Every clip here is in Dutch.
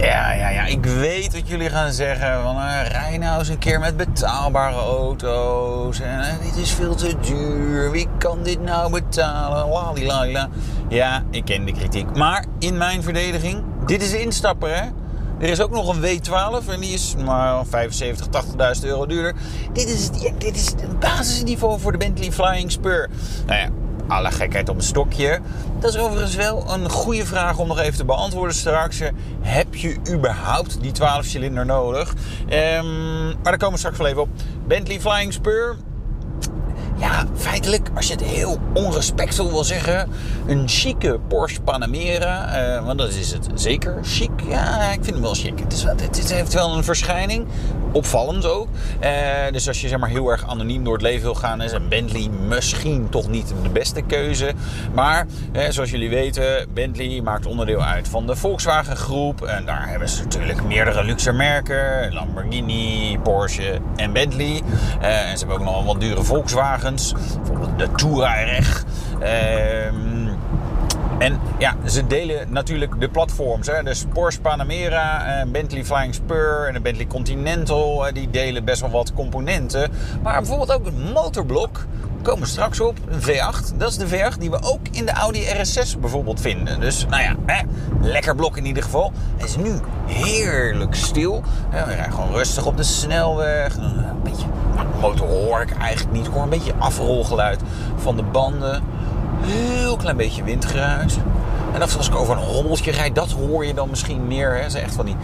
Ja, ja, ja, ik weet wat jullie gaan zeggen. Van, uh, rij nou eens een keer met betaalbare auto's. En uh, dit is veel te duur. Wie kan dit nou betalen? Lalila. Ja, ik ken de kritiek. Maar in mijn verdediging, dit is de instapper, hè? Er is ook nog een W12 en die is maar 75, 80.000 euro duurder. Dit is, dit is het basisniveau voor de Bentley Flying Spur. Nou ja, alle gekheid op een stokje. Dat is overigens wel een goede vraag om nog even te beantwoorden straks. Heb je überhaupt die 12 cilinder nodig? Um, maar daar komen we straks wel even op. Bentley Flying Spur. Ja, feitelijk, als je het heel onrespectvol wil zeggen, een chique Porsche Panamera. Uh, want dat is het zeker. Chic, ja, ik vind hem wel chic. Het, is, het, heeft wel een verschijning. Opvallend ook. Uh, dus als je zeg maar, heel erg anoniem door het leven wil gaan, is een Bentley misschien toch niet de beste keuze. Maar uh, zoals jullie weten, Bentley maakt onderdeel uit van de Volkswagen groep. En daar hebben ze natuurlijk meerdere luxe merken: Lamborghini, Porsche en Bentley. en ze hebben ook nog wat dure Volkswagens, bijvoorbeeld de Touareg. Ehm en ja, ze delen natuurlijk de platforms. Hè. Dus Porsche Panamera, Bentley Flying Spur en de Bentley Continental. Die delen best wel wat componenten. Maar bijvoorbeeld ook het motorblok. Komen we straks op. Een V8. Dat is de V8 die we ook in de Audi RS6 bijvoorbeeld vinden. Dus nou ja, hè, lekker blok in ieder geval. Het is nu heerlijk stil. we rijden gewoon rustig op de snelweg. Een beetje, motor hoor ik eigenlijk niet. Ik hoor een beetje afrolgeluid van de banden heel klein beetje windgeruis. En als ik over een hobbeltje rijd, dat hoor je dan misschien meer. Hè. Ze echt van die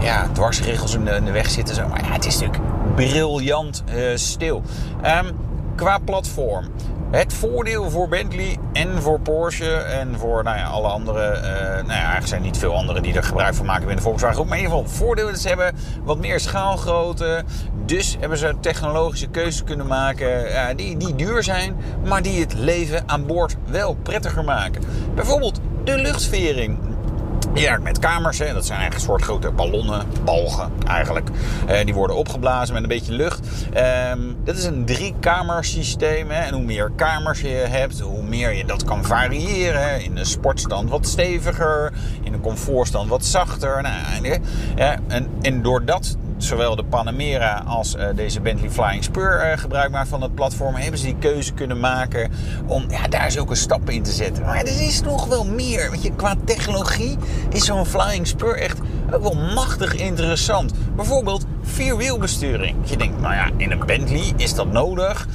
ja, dwarsregels in de, in de weg zitten. Zo. Maar ja, het is natuurlijk briljant uh, stil. Um, qua platform. Het voordeel voor Bentley en voor Porsche en voor nou ja, alle andere... Uh, nou ja, eigenlijk zijn niet veel anderen die er gebruik van maken binnen Volkswagen groep. Maar in ieder geval, voordeel is ze hebben wat meer schaalgrootte. Dus hebben ze technologische keuzes kunnen maken uh, die, die duur zijn, maar die het leven aan boord wel prettiger maken. Bijvoorbeeld de luchtvering. Ja, met kamers, hè. dat zijn eigenlijk een soort grote ballonnen, balgen eigenlijk. Eh, die worden opgeblazen met een beetje lucht. Ehm, dit is een drie-kamersysteem. En hoe meer kamers je hebt, hoe meer je dat kan variëren. In de sportstand wat steviger, in de comfortstand wat zachter. Nou, ja, en, en doordat zowel de Panamera als uh, deze Bentley Flying Spur uh, gebruik maakt van het platform, hebben ze die keuze kunnen maken om ja, daar zulke stappen in te zetten. Maar er is nog wel meer. Weet je, qua technologie is zo'n Flying Spur echt wel machtig interessant. Bijvoorbeeld vierwielbesturing. Je denkt, nou ja, in een Bentley is dat nodig.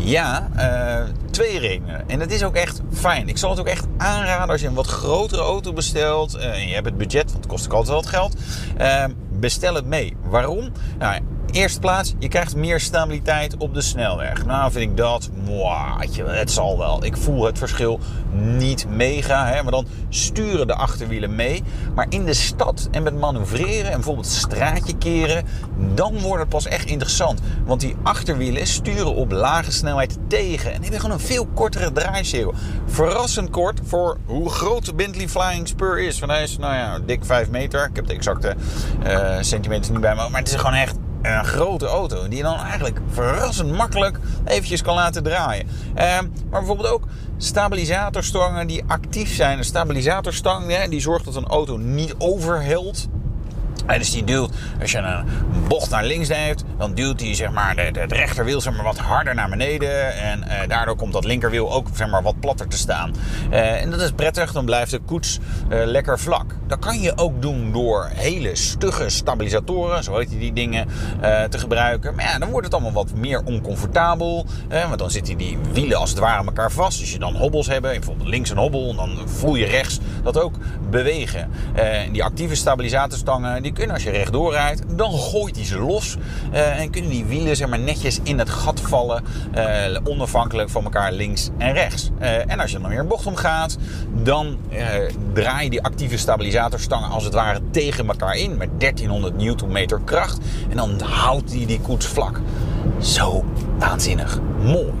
Ja, uh, twee redenen. En het is ook echt fijn. Ik zal het ook echt aanraden als je een wat grotere auto bestelt. En je hebt het budget, want het kost ook altijd wat geld. Uh, bestel het mee. Waarom? Nou, Eerste plaats, je krijgt meer stabiliteit op de snelweg. Nou vind ik dat, je, het zal wel. Ik voel het verschil niet mega. Hè, maar dan sturen de achterwielen mee. Maar in de stad en met manoeuvreren en bijvoorbeeld straatje keren... dan wordt het pas echt interessant. Want die achterwielen sturen op lage snelheid tegen. En hebben gewoon een veel kortere draaicirkel. Verrassend kort voor hoe groot de Bentley Flying Spur is. Van hij is, nou ja, dik 5 meter. Ik heb de exacte uh, centimeter niet bij me. Maar het is gewoon echt een grote auto. Die dan eigenlijk verrassend makkelijk eventjes kan laten draaien. Uh, maar bijvoorbeeld ook stabilisatorstangen die actief zijn. Een stabilisatorstang die zorgt dat een auto niet overhelt. En dus die duwt, als je een bocht naar links neemt, dan duwt hij zeg maar, de, het rechterwiel zeg maar, wat harder naar beneden. En eh, daardoor komt dat linkerwiel ook zeg maar, wat platter te staan. Eh, en dat is prettig, dan blijft de koets eh, lekker vlak. Dat kan je ook doen door hele stugge stabilisatoren, zo heet die dingen, eh, te gebruiken. Maar ja, dan wordt het allemaal wat meer oncomfortabel. want dan zitten die wielen als het ware aan elkaar vast. Als je dan hobbels hebt, bijvoorbeeld links een hobbel, dan voel je rechts dat ook bewegen. die actieve stabilisatorstangen, die kunnen als je rechtdoor rijdt, dan gooit hij ze los. Uh, en kunnen die wielen zeg maar, netjes in het gat vallen, uh, onafhankelijk van elkaar links en rechts. Uh, en als je dan weer een bocht omgaat, dan draai je die actieve stabilisatorstangen als het ware tegen elkaar in met 1300 Newtonmeter kracht. En dan houdt die die koets vlak. Zo waanzinnig mooi.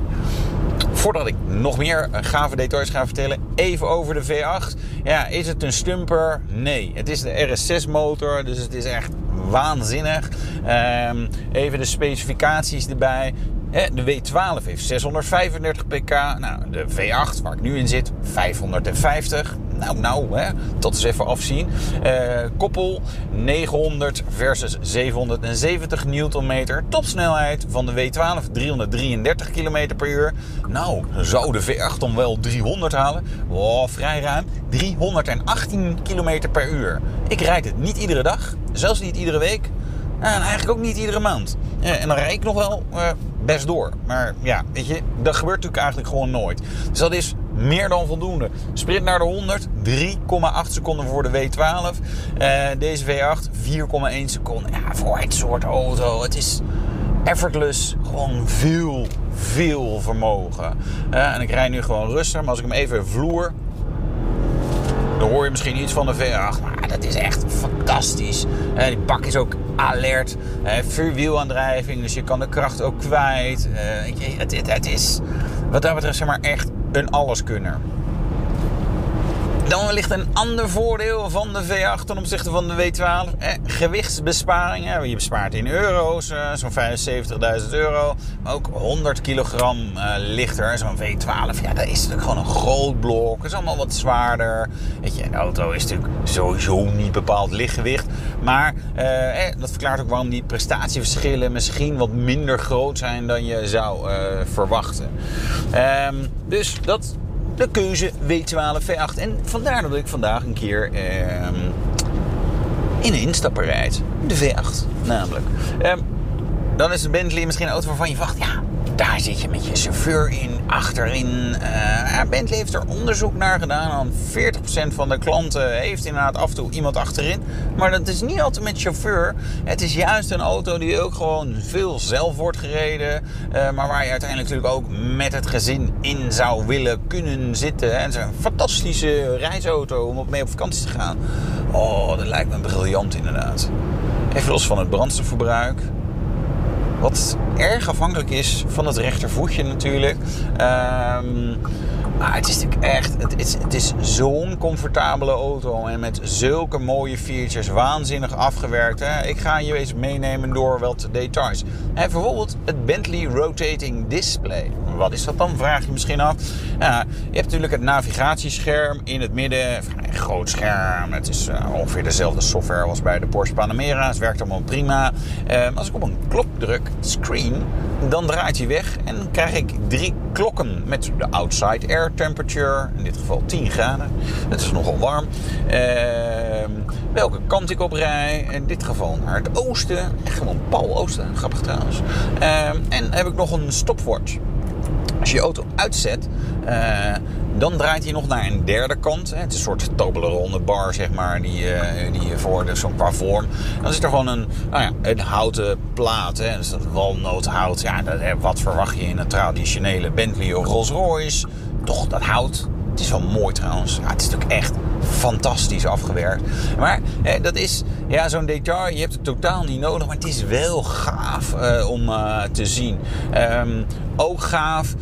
Voordat ik nog meer gave details ga vertellen, even over de V8. Ja, is het een stumper? Nee. Het is de RS6 motor, dus het is echt waanzinnig. Um, even de specificaties erbij. De W12 heeft 635 pk. Nou, de V8, waar ik nu in zit, 550. Nou, nou, hè, tot eens even afzien. Uh, koppel 900 versus 770 Newtonmeter. Topsnelheid van de W12 333 km per uur. Nou, zou de V8 dan wel 300 halen? Wow, vrij ruim. 318 km per uur. Ik rijd het niet iedere dag, zelfs niet iedere week. En eigenlijk ook niet iedere maand. En dan rijd ik nog wel uh, best door. Maar ja, weet je, dat gebeurt natuurlijk eigenlijk gewoon nooit. Dus dat is meer dan voldoende. Sprint naar de 100, 3,8 seconden voor de W12. Uh, deze V8, 4,1 seconden. Ja, voor het soort auto. Het is effortless. Gewoon veel, veel vermogen. Uh, en ik rijd nu gewoon rustig. Maar als ik hem even vloer, dan hoor je misschien iets van de V8. Maar dat is echt fantastisch. die bak is ook alert. Vuurwielaandrijving, dus je kan de kracht ook kwijt. Het, het, het is wat dat betreft zeg maar echt een alleskunner. Dan wellicht een ander voordeel van de V8 ten opzichte van de W12. Eh, gewichtsbesparingen. Je bespaart in euro's, eh, zo'n 75.000 euro. Maar ook 100 kilogram eh, lichter. Zo'n V12, ja, dat is natuurlijk gewoon een groot blok. Dat is allemaal wat zwaarder. Weet je, een auto is natuurlijk sowieso niet bepaald lichtgewicht. Maar eh, eh, dat verklaart ook waarom die prestatieverschillen misschien wat minder groot zijn dan je zou verwachten. Ehm, dus dat de keuze W12 V8. En vandaar dat ik vandaag een keer eh, in een instapper rijd. De V8 namelijk. Eh, dan is de Bentley misschien een auto waarvan je wacht, ja, daar zit je met je chauffeur in, achterin. Uh, Bentley heeft er onderzoek naar gedaan. 40% van de klanten heeft inderdaad af en toe iemand achterin. Maar dat is niet altijd met chauffeur. Het is juist een auto die ook gewoon veel zelf wordt gereden. Uh, maar waar je uiteindelijk natuurlijk ook met het gezin in zou willen kunnen zitten. En het is een fantastische reisauto om op mee op vakantie te gaan. Oh, dat lijkt me briljant inderdaad. Even los van het brandstofverbruik. Wat erg afhankelijk is van het rechtervoetje natuurlijk. Um, maar het is natuurlijk echt, het is, het is zo'n comfortabele auto en met zulke mooie features, waanzinnig afgewerkt. Hè? Ik ga je eens meenemen door wat details. En bijvoorbeeld het Bentley Rotating Display. Wat is dat dan, vraag je misschien af. Ja, je hebt natuurlijk het navigatiescherm in het midden. Groot scherm. Het is uh, ongeveer dezelfde software als bij de Porsche Panamera. Het werkt allemaal prima. Uh, als ik op een klok druk, screen, dan draait hij weg. En krijg ik drie klokken met de outside air temperature. In dit geval 10 graden. Het is nogal warm. Uh, welke kant ik op rij. In dit geval naar het oosten. Echt gewoon pal oosten. Grappig trouwens. en heb ik nog een stopwatch. Als je auto uitzet, uh, dan draait hij nog naar een derde kant. Het is een soort Toblerone bar, zeg maar, die, uh, die voor, zo'n qua vorm. Dan zit er gewoon een, nou ja, een houten plaat. Hè. Dus dat walnoothout. Ja, dat, wat verwacht je in een traditionele Bentley of Rolls Royce? Toch dat hout. Het is wel mooi trouwens. Het is natuurlijk echt fantastisch afgewerkt. Maar dat is ja, zo'n detail. Je hebt het totaal niet nodig. Maar het is wel gaaf uh, om te zien. Um, ook gaaf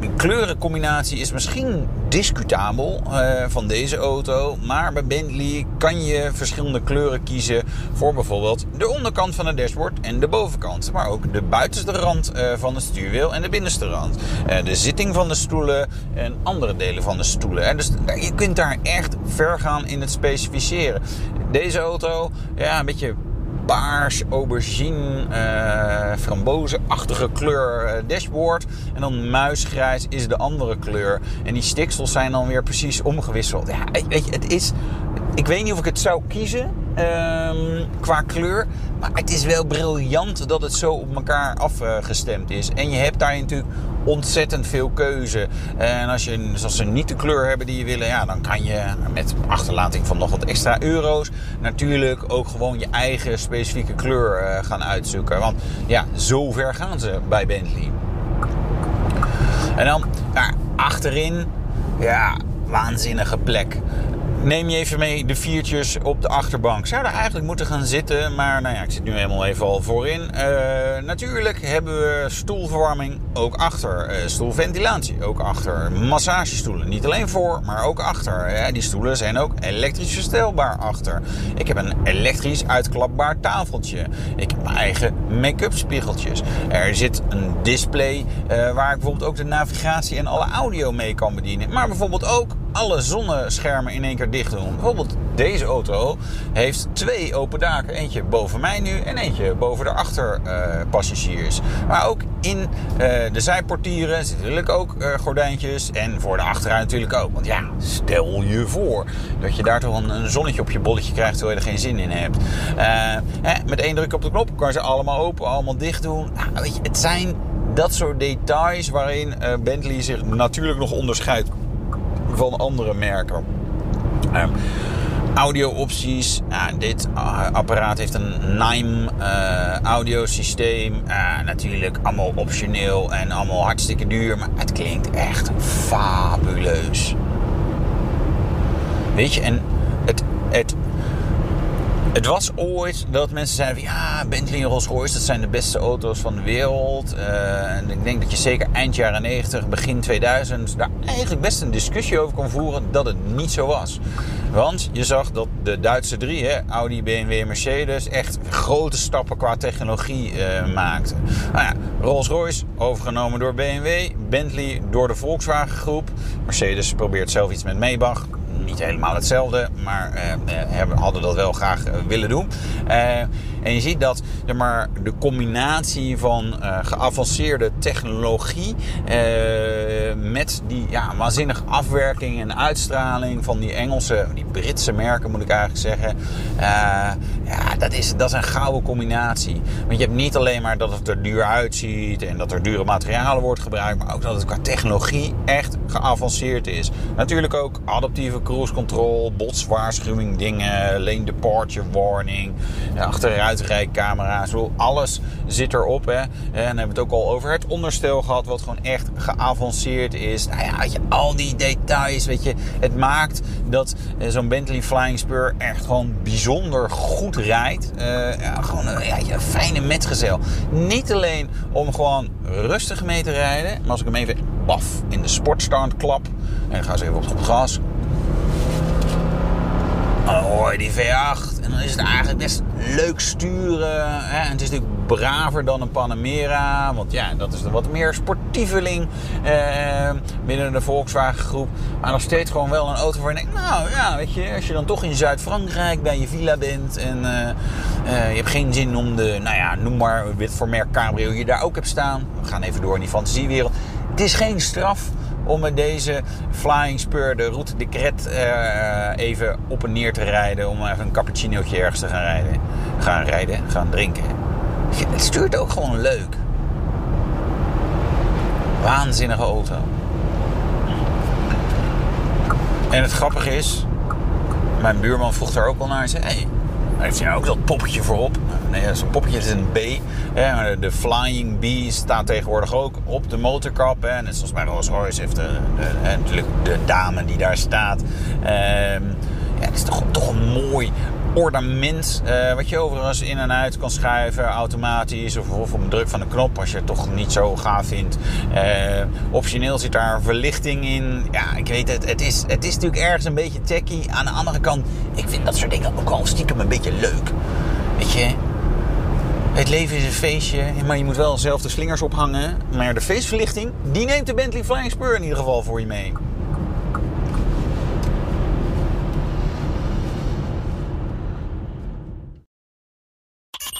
de kleurencombinatie is misschien discutabel uh, van deze auto. Maar bij Bentley kan je verschillende kleuren kiezen voor bijvoorbeeld de onderkant van het dashboard en de bovenkant. Maar ook de buitenste rand uh, van het stuurwiel en de binnenste rand. Uh, de zitting van de stoelen en andere delen van de stoelen. En dus je kunt daar echt ver gaan in het specificeren. Deze auto, ja, een beetje paars, aubergine, uh, frambozenachtige kleur uh, dashboard. En dan muisgrijs is de andere kleur. En die stiksels zijn dan weer precies omgewisseld. Ja, weet je, het is... Ik weet niet of ik het zou kiezen um, qua kleur. Maar het is wel briljant dat het zo op elkaar afgestemd is. En je hebt daar natuurlijk ontzettend veel keuze. En als, je, als ze niet de kleur hebben die je willen, ja, dan kan je met achterlating van nog wat extra euro's natuurlijk ook gewoon je eigen specifieke kleur uh, gaan uitzoeken. Want ja, zo ver gaan ze bij Bentley. En dan ja, achterin, ja, waanzinnige plek neem je even mee de viertjes op de achterbank. Zou er eigenlijk moeten gaan zitten, maar nou ja, ik zit nu helemaal even al voorin. Uh, natuurlijk hebben we stoelverwarming ook achter. Uh, stoelventilatie ook achter. Massagestoelen, niet alleen voor, maar ook achter. Die stoelen zijn ook elektrisch verstelbaar achter. Ik heb een elektrisch uitklapbaar tafeltje. Ik heb mijn eigen make-up spiegeltjes. Er zit een display uh, waar ik bijvoorbeeld ook de navigatie en alle audio mee kan bedienen. Maar bijvoorbeeld ook alle zonneschermen in één keer dicht doen. Bijvoorbeeld deze auto heeft twee open daken. Eentje boven mij nu en eentje boven de achterpassagiers. Maar ook in uh, de zijportieren zitten natuurlijk ook uh, gordijntjes. En voor de achterruit natuurlijk ook. Want ja, stel je voor dat je daar toch een, zonnetje op je bolletje krijgt terwijl je er geen zin in hebt. Hè, met één druk op de knop kan ze allemaal open, allemaal dicht doen. Nou, weet je, het zijn dat soort details waarin Bentley zich natuurlijk nog onderscheidt van andere merken. Um, audio-opties. Ja, dit uh, apparaat heeft een NIME uh, audiosysteem. Uh, natuurlijk allemaal optioneel en allemaal hartstikke duur. Maar het klinkt echt fabuleus. Weet je, en het, het het was ooit dat mensen zeiden van ja, Bentley en Rolls-Royce dat zijn de beste auto's van de wereld. Uh, en ik denk dat je zeker eind jaren 90, begin 2000 daar eigenlijk best een discussie over kon voeren dat het niet zo was. Want je zag dat de Duitse drie, hè, Audi, BMW en Mercedes, echt grote stappen qua technologie uh, maakten. Nou ja, Rolls-Royce overgenomen door BMW, Bentley door de Volkswagen groep. Mercedes probeert zelf iets met Maybach niet helemaal hetzelfde, maar uh, hadden dat wel graag uh, willen doen. En je ziet dat zeg maar, de combinatie van geavanceerde technologie met die ja, waanzinnige afwerking en uitstraling van die Engelse, die Britse merken moet ik eigenlijk zeggen. ja, dat is, dat is een gouden combinatie. Want je hebt niet alleen maar dat het er duur uitziet en dat er dure materialen wordt gebruikt, maar ook dat het qua technologie echt geavanceerd is. Natuurlijk ook adaptieve cruise control, botswaarschuwing dingen, lane departure warning, achteruitrijcamera's, alles zit erop. Hè. En hebben we het ook al over het onderstel gehad, wat gewoon echt geavanceerd is. Nou ja, weet je, al die details, weet je, het maakt dat eh, zo'n Bentley Flying Spur echt gewoon bijzonder goed rijdt. Uh, ja, gewoon een, ja, een fijne metgezel. Niet alleen om gewoon rustig mee te rijden, maar als ik hem even baf in de sportstand klap en gaan ze even op het gas, je die V8 en dan is het eigenlijk best leuk sturen. Hè? En het is natuurlijk braver dan een Panamera, want ja, dat is wat meer sportieveling eh, binnen de Volkswagen groep. Maar nog steeds gewoon wel een auto waar je denkt, nou ja, weet je, als je dan toch in Zuid-Frankrijk bij je villa bent en uh, uh, je hebt geen zin om de, nou ja, noem maar wit voor merk cabrio je daar ook hebt staan. We gaan even door in die fantasiewereld. Het is geen straf om met deze Flying Spur de route de Cret uh, even op en neer te rijden. Om even een cappuccinootje ergens te gaan rijden. Gaan rijden, gaan drinken. Het stuurt ook gewoon leuk. Waanzinnige auto. En het grappige is, mijn buurman vroeg daar ook al naar. Hij zei, hey, heeft hij ook dat poppetje voorop? Nee, zo'n poppetje is een B. De Flying B staat tegenwoordig ook op de motorkap. En net zoals bij Rolls Royce heeft de, de, natuurlijk de dame die daar staat. Ehm, ja, het is toch, toch een mooi ornament. Uh, wat je overigens in en uit kan schuiven automatisch. Of, of op druk van de knop als je het toch niet zo gaaf vindt. Uh, optioneel zit daar verlichting in. Ja, ik weet het. Het is, het is natuurlijk ergens een beetje techy. Aan de andere kant, ik vind dat soort dingen ook al stiekem een beetje leuk. Weet je, het leven is een feestje, maar je moet wel zelf de slingers ophangen. Maar de feestverlichting, die neemt de Bentley Flying Spur in ieder geval voor je mee.